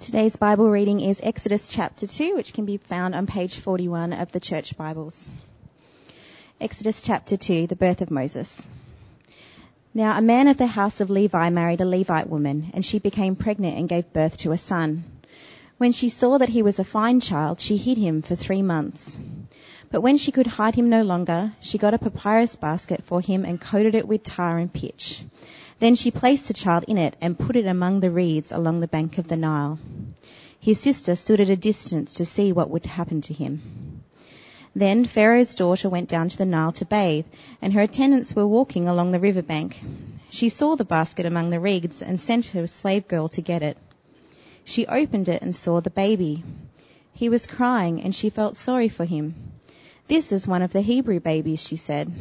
Today's Bible reading is Exodus chapter 2, which can be found on page 41 of the Church Bibles. Exodus chapter 2, the birth of Moses. Now a man of the house of Levi married a Levite woman, and she became pregnant and gave birth to a son. When she saw that he was a fine child, she hid him for three months. But when she could hide him no longer, she got a papyrus basket for him and coated it with tar and pitch. Then she placed the child in it and put it among the reeds along the bank of the Nile. His sister stood at a distance to see what would happen to him. Then Pharaoh's daughter went down to the Nile to bathe, and her attendants were walking along the river bank. She saw the basket among the reeds and sent her slave girl to get it. She opened it and saw the baby. He was crying, and she felt sorry for him. This is one of the Hebrew babies, she said.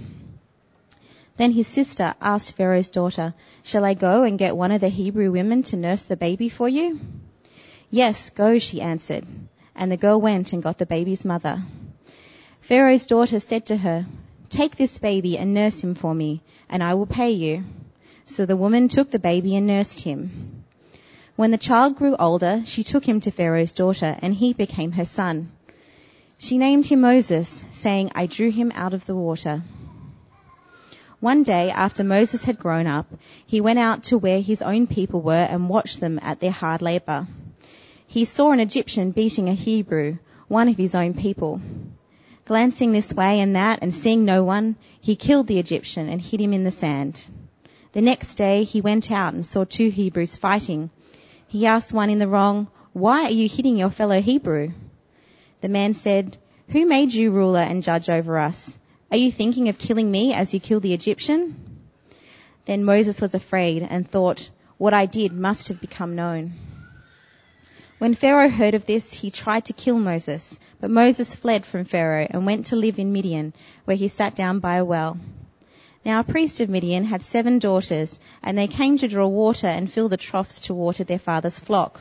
Then his sister asked Pharaoh's daughter, Shall I go and get one of the Hebrew women to nurse the baby for you? Yes, go, she answered. And the girl went and got the baby's mother. Pharaoh's daughter said to her, Take this baby and nurse him for me, and I will pay you. So the woman took the baby and nursed him. When the child grew older, she took him to Pharaoh's daughter, and he became her son. She named him Moses, saying, I drew him out of the water. One day, after Moses had grown up, he went out to where his own people were and watched them at their hard labor. He saw an Egyptian beating a Hebrew, one of his own people. Glancing this way and that and seeing no one, he killed the Egyptian and hid him in the sand. The next day, he went out and saw two Hebrews fighting. He asked one in the wrong, Why are you hitting your fellow Hebrew? The man said, Who made you ruler and judge over us? Are you thinking of killing me as you killed the Egyptian? Then Moses was afraid and thought, what I did must have become known. When Pharaoh heard of this, he tried to kill Moses, but Moses fled from Pharaoh and went to live in Midian, where he sat down by a well. Now a priest of Midian had seven daughters, and they came to draw water and fill the troughs to water their father's flock.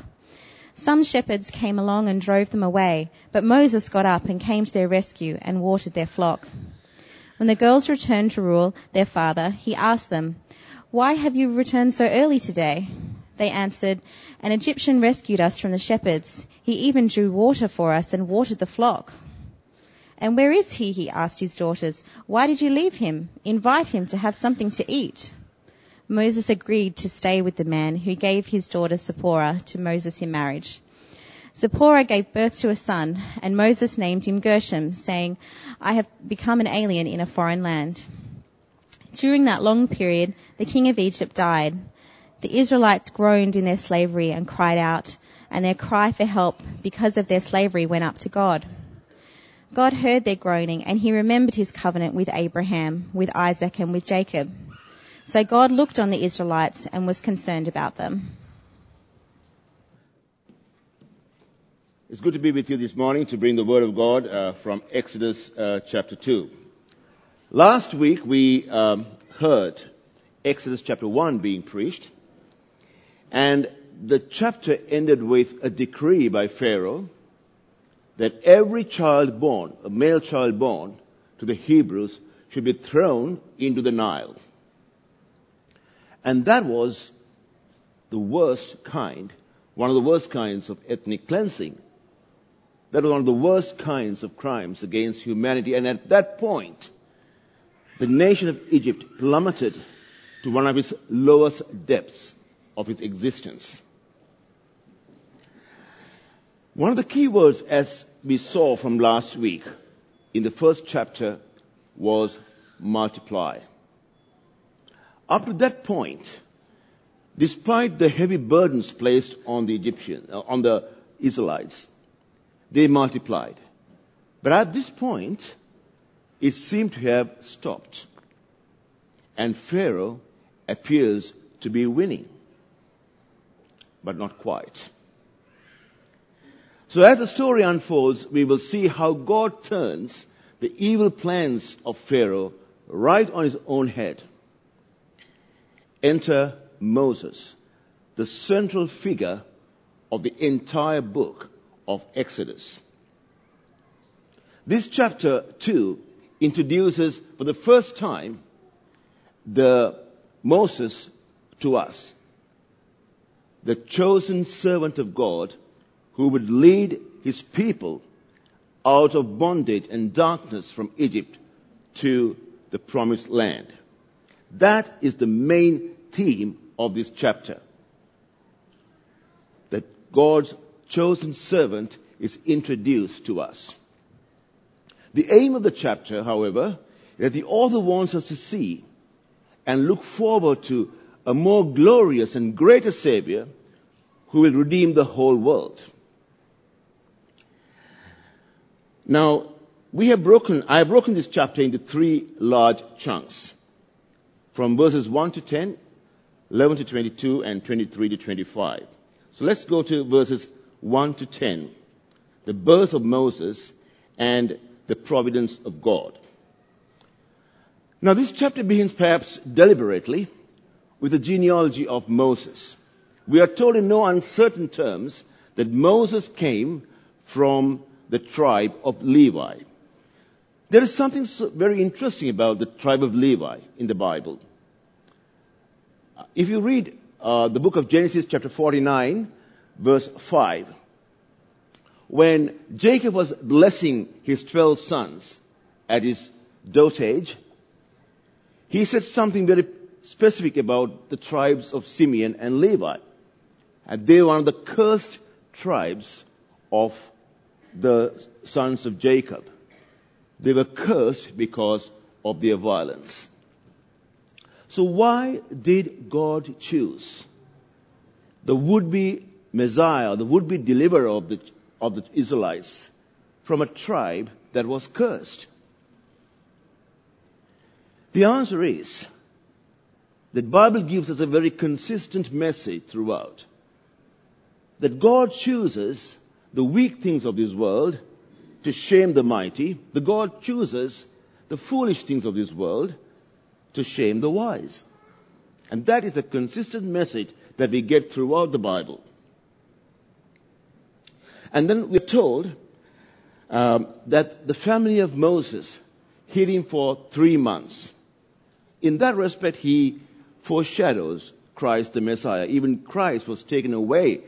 Some shepherds came along and drove them away, but Moses got up and came to their rescue and watered their flock. When the girls returned to Reuel, their father, he asked them, Why have you returned so early today? They answered, An Egyptian rescued us from the shepherds. He even drew water for us and watered the flock. And where is he? He asked his daughters. Why did you leave him? Invite him to have something to eat. Moses agreed to stay with the man who gave his daughter Zipporah to Moses in marriage. Zipporah gave birth to a son, and Moses named him Gershom, saying, I have become an alien in a foreign land. During that long period, the king of Egypt died. The Israelites groaned in their slavery and cried out, and their cry for help because of their slavery went up to God. God heard their groaning, and he remembered his covenant with Abraham, with Isaac, and with Jacob. So God looked on the Israelites and was concerned about them. It's good to be with you this morning to bring the Word of God uh, from Exodus uh, chapter 2. Last week we um, heard Exodus chapter 1 being preached, and the chapter ended with a decree by Pharaoh that every child born, a male child born to the Hebrews, should be thrown into the Nile. And that was the worst kind, one of the worst kinds of ethnic cleansing that was one of the worst kinds of crimes against humanity. And at that point, the nation of Egypt plummeted to one of its lowest depths of its existence. One of the key words, as we saw from last week in the first chapter, was multiply. Up to that point, despite the heavy burdens placed on the Egyptians, uh, on the Israelites, they multiplied. But at this point, it seemed to have stopped. And Pharaoh appears to be winning. But not quite. So as the story unfolds, we will see how God turns the evil plans of Pharaoh right on his own head. Enter Moses, the central figure of the entire book of Exodus. This chapter 2 introduces for the first time the Moses to us, the chosen servant of God who would lead his people out of bondage and darkness from Egypt to the promised land. That is the main theme of this chapter. That God's chosen servant is introduced to us. The aim of the chapter, however, is that the author wants us to see and look forward to a more glorious and greater Savior who will redeem the whole world. Now, we have broken, I have broken this chapter into three large chunks. From verses 1 to 10, 11 to 22, and 23 to 25. So let's go to verses 1 to 10. The birth of Moses and the providence of God. Now this chapter begins perhaps deliberately with the genealogy of Moses. We are told in no uncertain terms that Moses came from the tribe of Levi. There is something very interesting about the tribe of Levi in the Bible. If you read uh, the book of Genesis chapter 49 verse 5, when Jacob was blessing his 12 sons at his dotage, he said something very specific about the tribes of Simeon and Levi. And they were one of the cursed tribes of the sons of Jacob. They were cursed because of their violence. So why did God choose the would-be Messiah, the would-be deliverer of the, of the Israelites from a tribe that was cursed? The answer is that the Bible gives us a very consistent message throughout. That God chooses the weak things of this world to shame the mighty. The God chooses the foolish things of this world to shame the wise. And that is a consistent message that we get throughout the Bible. And then we're told um, that the family of Moses hid him for three months. In that respect, he foreshadows Christ the Messiah. Even Christ was taken away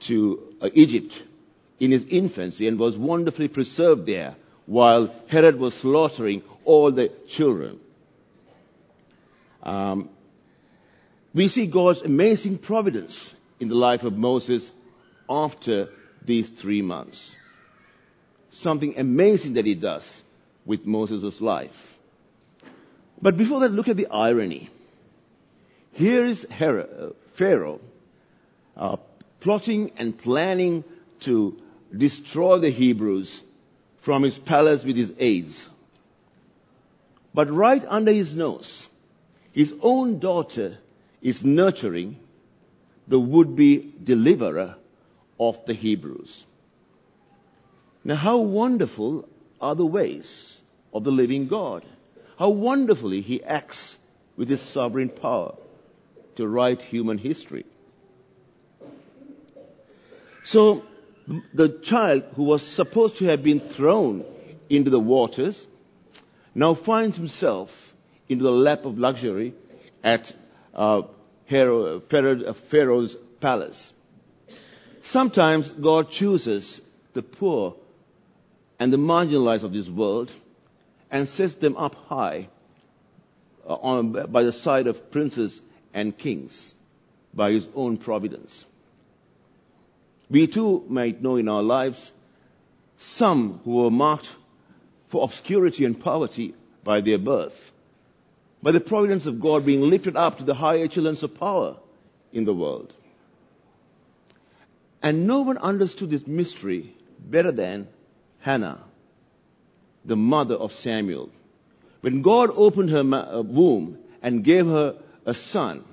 to uh, Egypt in his infancy and was wonderfully preserved there while Herod was slaughtering all the children. Um, we see God's amazing providence in the life of Moses after these three months. Something amazing that he does with Moses' life. But before that, look at the irony. Here is Herod, uh, Pharaoh uh, plotting and planning to destroy the Hebrews from his palace with his aides. But right under his nose, his own daughter is nurturing the would-be deliverer of the Hebrews. Now how wonderful are the ways of the living God. How wonderfully he acts with his sovereign power to write human history. So the child who was supposed to have been thrown into the waters now finds himself into the lap of luxury at uh, Pharaoh's palace. Sometimes God chooses the poor and the marginalized of this world and sets them up high uh, on, by the side of princes and kings by his own providence. We too might know in our lives some who were marked for obscurity and poverty by their birth, by the providence of God being lifted up to the high echelons of power in the world. And no one understood this mystery better than Hannah, the mother of Samuel. When God opened her uh, womb and gave her a son,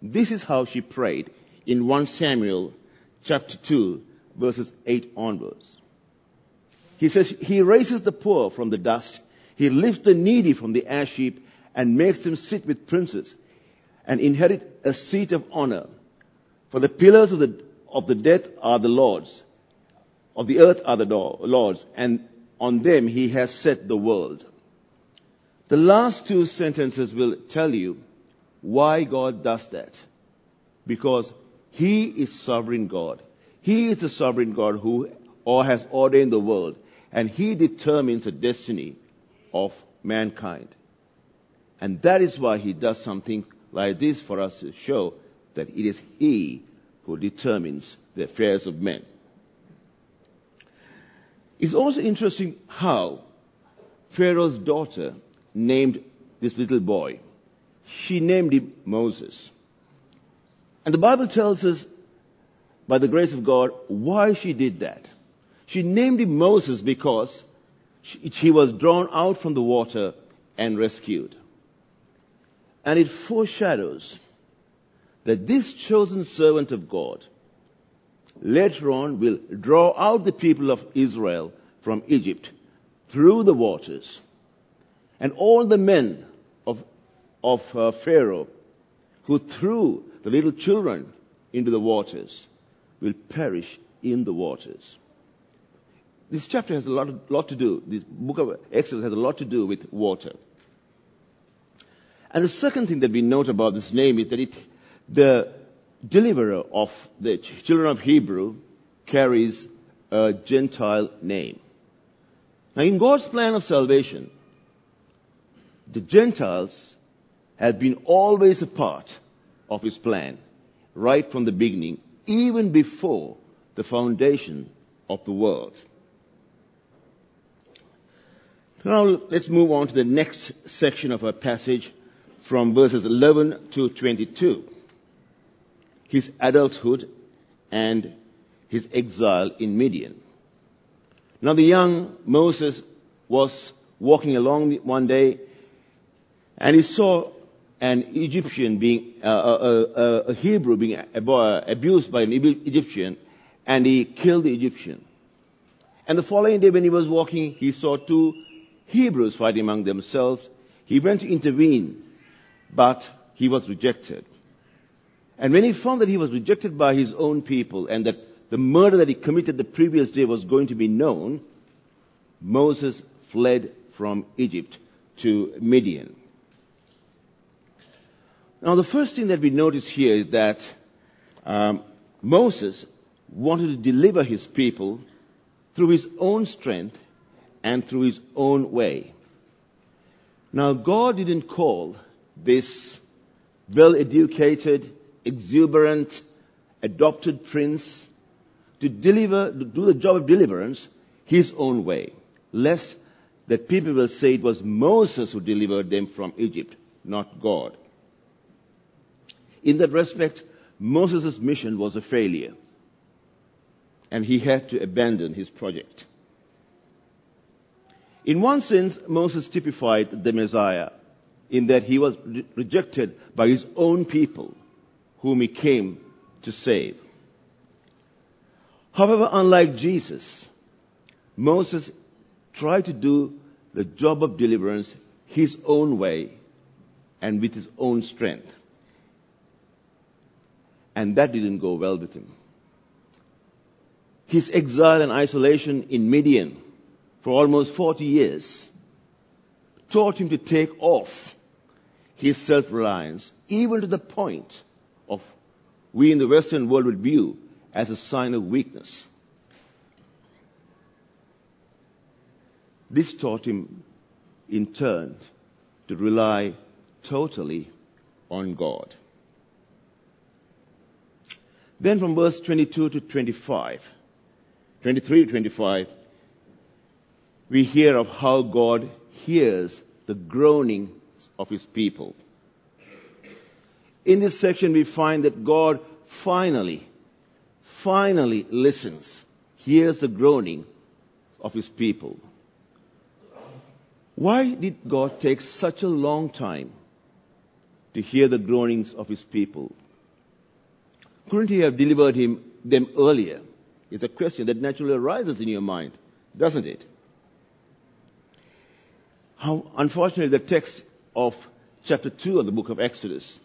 this is how she prayed in 1 Samuel chapter 2, verses 8 onwards. He says, He raises the poor from the dust. He lifts the needy from the ash heap and makes them sit with princes and inherit a seat of honor. For the pillars of the, of the death are the Lord's, of the earth are the Lord's, and on them he has set the world. The last two sentences will tell you why God does that. Because he is sovereign God. He is the sovereign God who or has ordained the world, and He determines the destiny of mankind. And that is why He does something like this for us to show that it is He who determines the affairs of men. It's also interesting how Pharaoh's daughter named this little boy. She named him Moses. And the Bible tells us, by the grace of God, why she did that. She named him Moses because he was drawn out from the water and rescued. And it foreshadows that this chosen servant of God later on will draw out the people of Israel from Egypt through the waters. And all the men of, of uh, Pharaoh who threw the little children into the waters will perish in the waters. This chapter has a lot, lot to do, this book of Exodus has a lot to do with water. And the second thing that we note about this name is that it, the deliverer of the children of Hebrew carries a Gentile name. Now in God's plan of salvation, the Gentiles have been always a part of His plan, right from the beginning, even before the foundation of the world. Now let's move on to the next section of our passage from verses 11 to 22. His adulthood and his exile in Midian. Now the young Moses was walking along one day and he saw an Egyptian being, uh, a, uh, uh, uh, a, Hebrew being abused by an Egyptian and he killed the Egyptian. And the following day when he was walking, he saw two Hebrews fighting among themselves. He went to intervene, but he was rejected. And when he found that he was rejected by his own people and that the murder that he committed the previous day was going to be known, Moses fled from Egypt to Midian. Now, the first thing that we notice here is that um, Moses wanted to deliver his people through his own strength and through his own way. Now, God didn't call this well educated, exuberant, adopted prince to deliver, to do the job of deliverance his own way, lest that people will say it was Moses who delivered them from Egypt, not God. In that respect, Moses' mission was a failure, and he had to abandon his project. In one sense, Moses typified the Messiah in that he was re- rejected by his own people whom he came to save. However, unlike Jesus, Moses tried to do the job of deliverance his own way and with his own strength. And that didn't go well with him. His exile and isolation in Midian for almost 40 years taught him to take off his self-reliance, even to the point of we in the Western world would view as a sign of weakness. This taught him, in turn, to rely totally on God. Then from verse 22 to 25, 23 to 25, we hear of how God hears the groaning of his people. In this section, we find that God finally, finally listens, hears the groaning of his people. Why did God take such a long time to hear the groanings of his people? Couldn't he have delivered him them earlier? It's a question that naturally arises in your mind, doesn't it? How, unfortunately, the text of chapter 2 of the book of Exodus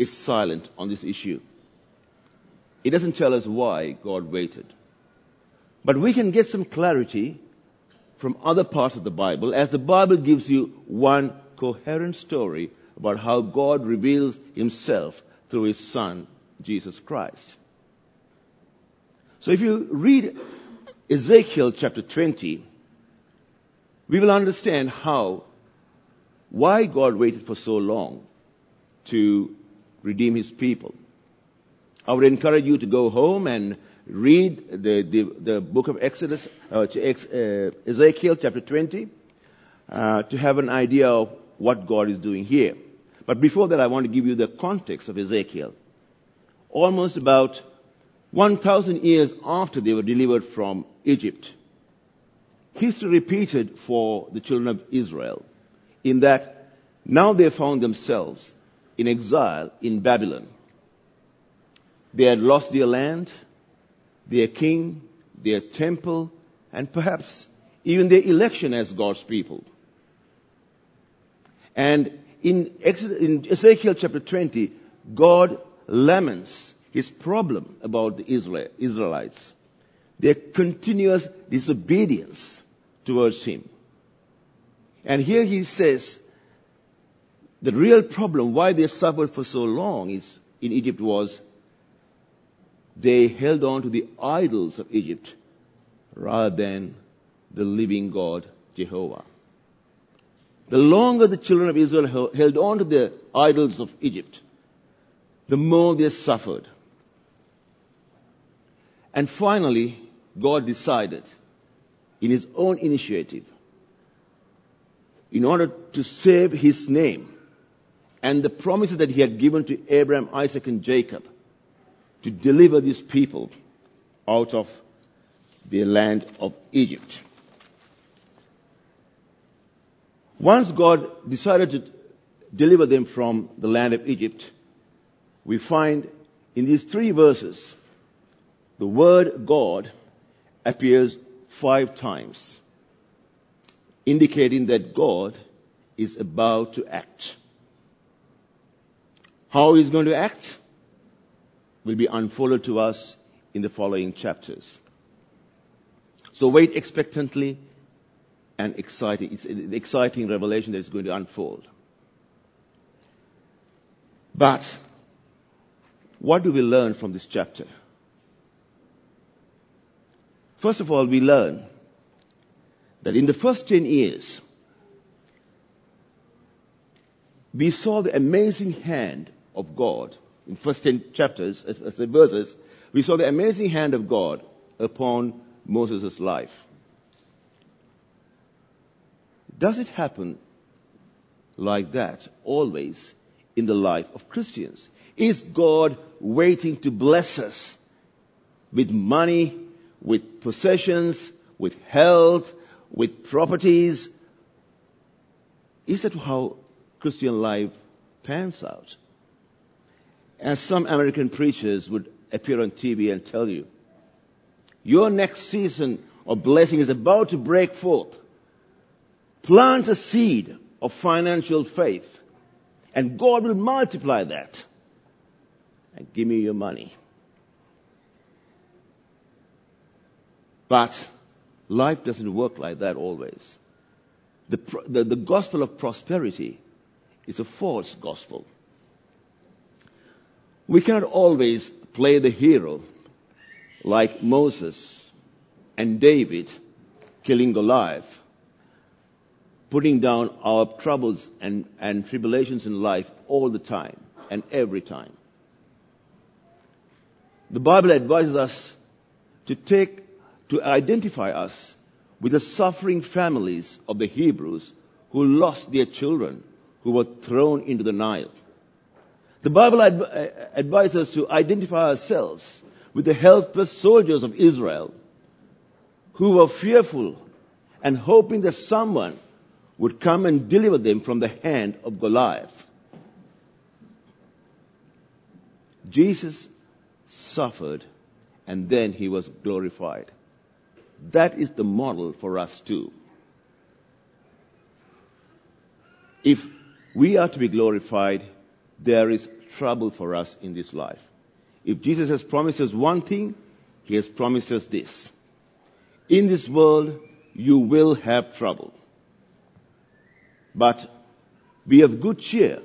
is silent on this issue. It doesn't tell us why God waited. But we can get some clarity from other parts of the Bible as the Bible gives you one coherent story about how God reveals himself through his son, Jesus Christ. So if you read Ezekiel chapter 20, we will understand how, why God waited for so long to redeem his people. I would encourage you to go home and read the, the, the book of Exodus, uh, uh, Ezekiel chapter 20, uh, to have an idea of what God is doing here. But before that, I want to give you the context of Ezekiel. Almost about 1,000 years after they were delivered from Egypt, history repeated for the children of Israel in that now they found themselves in exile in Babylon. They had lost their land, their king, their temple, and perhaps even their election as God's people. And in, in Ezekiel chapter 20, God laments his problem about the Israelites, their continuous disobedience towards him. And here he says the real problem why they suffered for so long is in Egypt was they held on to the idols of Egypt rather than the living God, Jehovah. The longer the children of Israel held on to the idols of Egypt, the more they suffered. And finally, God decided in his own initiative, in order to save his name and the promises that he had given to Abraham, Isaac, and Jacob, to deliver these people out of the land of Egypt. Once God decided to deliver them from the land of Egypt, we find in these three verses, the word God appears five times, indicating that God is about to act. How he's going to act? will be unfolded to us in the following chapters. So wait expectantly and exciting. It's an exciting revelation that is going to unfold. But what do we learn from this chapter? First of all, we learn that in the first 10 years, we saw the amazing hand of God in first 10 chapters, as the verses, we saw the amazing hand of God upon Moses' life. Does it happen like that always in the life of Christians? Is God waiting to bless us with money, with possessions, with health, with properties? Is that how Christian life pans out? As some American preachers would appear on TV and tell you, your next season of blessing is about to break forth. Plant a seed of financial faith and God will multiply that. And give me your money. But life doesn't work like that always. The, the, the gospel of prosperity is a false gospel. We cannot always play the hero like Moses and David killing Goliath, putting down our troubles and, and tribulations in life all the time and every time. The Bible advises us to take, to identify us with the suffering families of the Hebrews who lost their children, who were thrown into the Nile. The Bible adv- uh, advises us to identify ourselves with the helpless soldiers of Israel who were fearful and hoping that someone would come and deliver them from the hand of Goliath. Jesus suffered and then he was glorified. That is the model for us too. If we are to be glorified, there is trouble for us in this life. If Jesus has promised us one thing, He has promised us this. In this world, you will have trouble. But be of good cheer.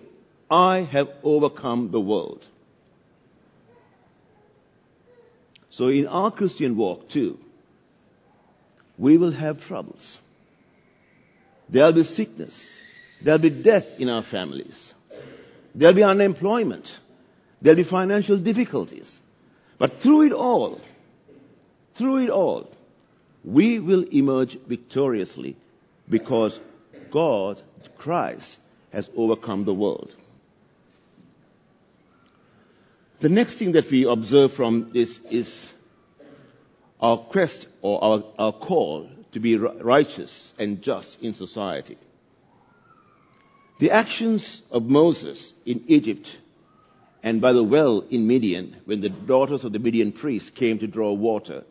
I have overcome the world. So in our Christian walk too, we will have troubles. There'll be sickness. There'll be death in our families. There'll be unemployment. There'll be financial difficulties. But through it all, through it all, we will emerge victoriously because God, Christ, has overcome the world. The next thing that we observe from this is our quest or our, our call to be righteous and just in society. The actions of Moses in Egypt and by the well in Midian, when the daughters of the Midian priests came to draw water,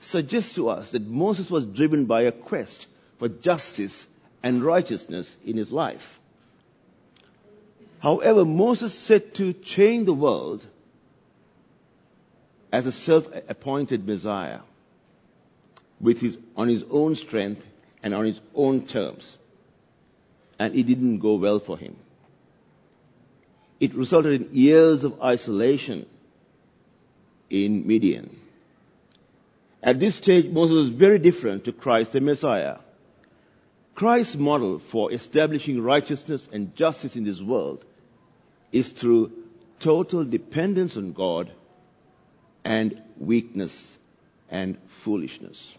suggest to us that Moses was driven by a quest for justice and righteousness in his life. However, Moses set to change the world as a self-appointed Messiah with his, on his own strength and on his own terms. And it didn't go well for him. It resulted in years of isolation in Midian. At this stage, Moses was very different to Christ the Messiah. Christ's model for establishing righteousness and justice in this world is through total dependence on God and weakness and foolishness.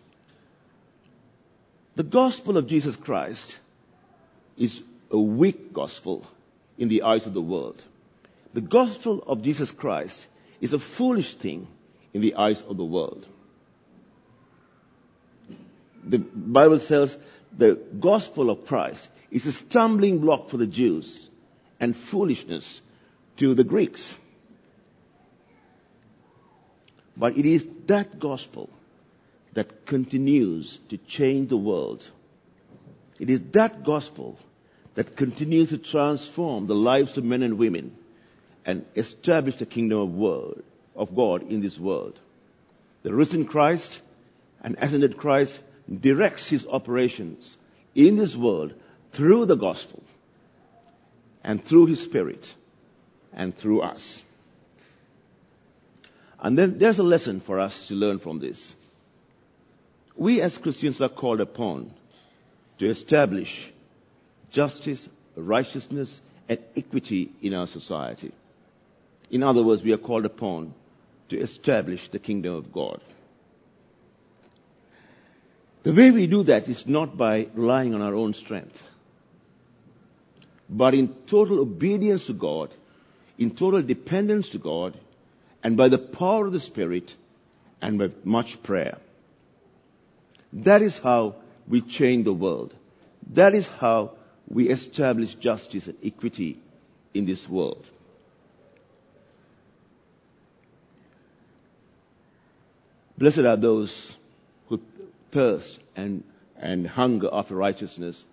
The gospel of Jesus Christ is a weak gospel in the eyes of the world. The gospel of Jesus Christ is a foolish thing in the eyes of the world. The Bible says the gospel of Christ is a stumbling block for the Jews and foolishness to the Greeks. But it is that gospel that continues to change the world. It is that gospel that continues to transform the lives of men and women and establish the kingdom of, world, of God in this world. The risen Christ and ascended Christ directs his operations in this world through the gospel and through his spirit and through us. And then there's a lesson for us to learn from this. We as Christians are called upon to establish justice, righteousness, and equity in our society. In other words, we are called upon to establish the kingdom of God. The way we do that is not by relying on our own strength, but in total obedience to God, in total dependence to God, and by the power of the Spirit, and by much prayer. That is how we change the world. That is how we establish justice and equity in this world. Blessed are those who thirst and, and hunger after righteousness,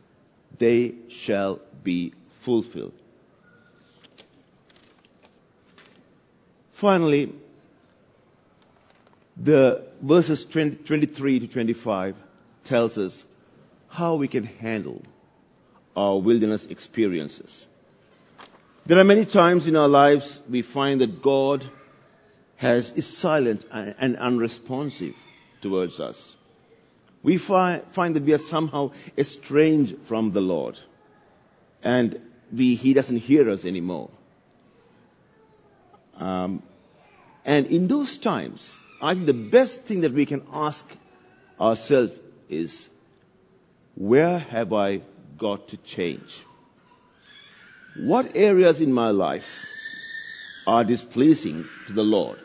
they shall be fulfilled. Finally, the verses 20, 23 to 25 tells us how we can handle our wilderness experiences. There are many times in our lives we find that God has, is silent and unresponsive towards us we find, find that we are somehow estranged from the Lord. And we, He doesn't hear us anymore. Um, and in those times, I think the best thing that we can ask ourselves is, where have I got to change? What areas in my life are displeasing to the Lord?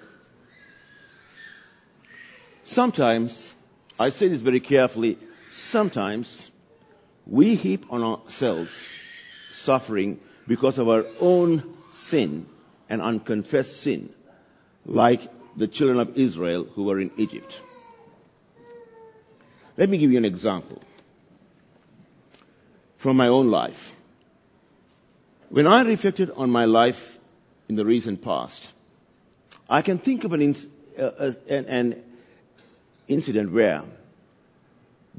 Sometimes I say this very carefully. Sometimes we heap on ourselves suffering because of our own sin and unconfessed sin, like the children of Israel who were in Egypt. Let me give you an example from my own life. When I reflected on my life in the recent past, I can think of an, uh, an, an incident where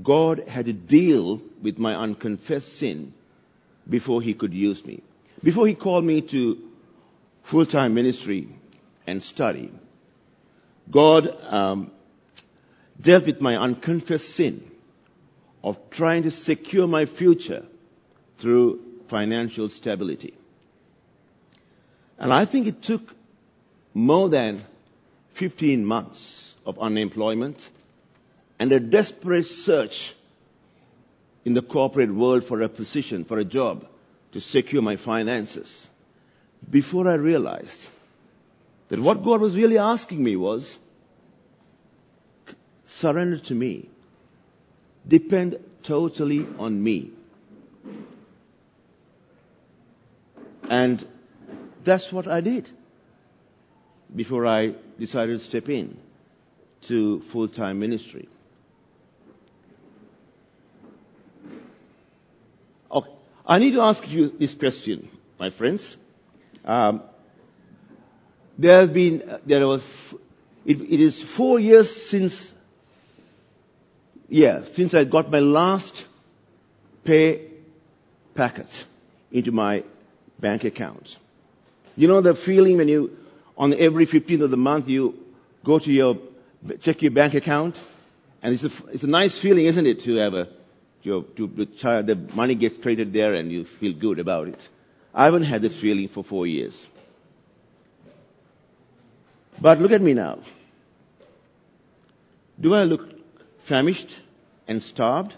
God had to deal with my unconfessed sin before he could use me. Before he called me to full-time ministry and study, God um, dealt with my unconfessed sin of trying to secure my future through financial stability. And I think it took more than 15 months of unemployment and a desperate search in the corporate world for a position, for a job to secure my finances before I realized that what God was really asking me was surrender to me, depend totally on me. And that's what I did before I decided to step in to full-time ministry. Okay. I need to ask you this question, my friends. Um, there have been, there was, it, it is four years since, yeah, since I got my last pay packet into my bank account. You know the feeling when you, on every 15th of the month, you go to your, check your bank account? And it's a, it's a nice feeling, isn't it, to have a, to, to the child, the money gets credited there and you feel good about it. I haven't had this feeling for four years. But look at me now. Do I look famished and starved?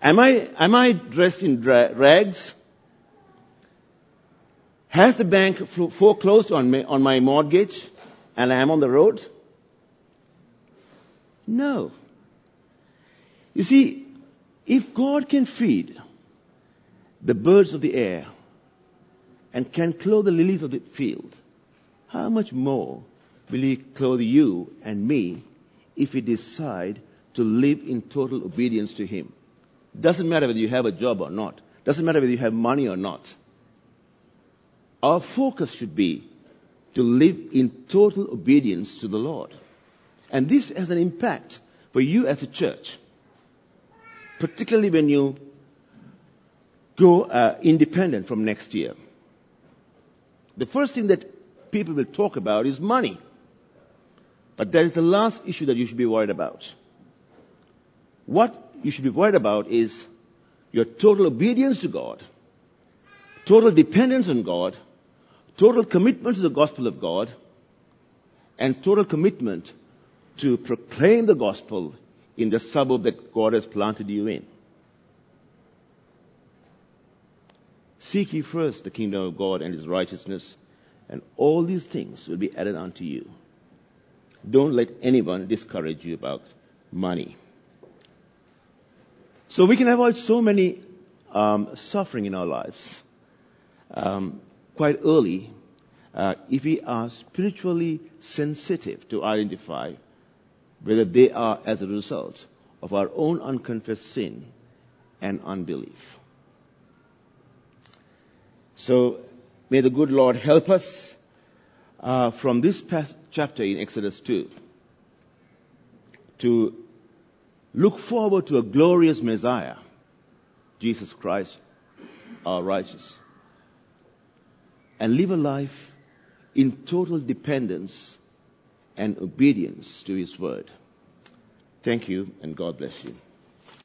Am I, am I dressed in rags? Has the bank foreclosed on, me, on my mortgage and I am on the road? No. You see, if God can feed the birds of the air and can clothe the lilies of the field, how much more will He clothe you and me if we decide to live in total obedience to Him? Doesn't matter whether you have a job or not. Doesn't matter whether you have money or not. Our focus should be to live in total obedience to the Lord. And this has an impact for you as a church. Particularly when you go uh, independent from next year. The first thing that people will talk about is money. But there is the last issue that you should be worried about. What you should be worried about is your total obedience to God, total dependence on God, total commitment to the gospel of God, and total commitment to proclaim the gospel in the suburb that God has planted you in. Seek ye first the kingdom of God and his righteousness, and all these things will be added unto you. Don't let anyone discourage you about money. So we can avoid so many um, suffering in our lives um, quite early uh, if we are spiritually sensitive to identify whether they are as a result of our own unconfessed sin and unbelief. So may the good Lord help us uh, from this past chapter in Exodus 2 to look forward to a glorious Messiah, Jesus Christ, our righteous, and live a life in total dependence and obedience to His word. Thank you, and God bless you.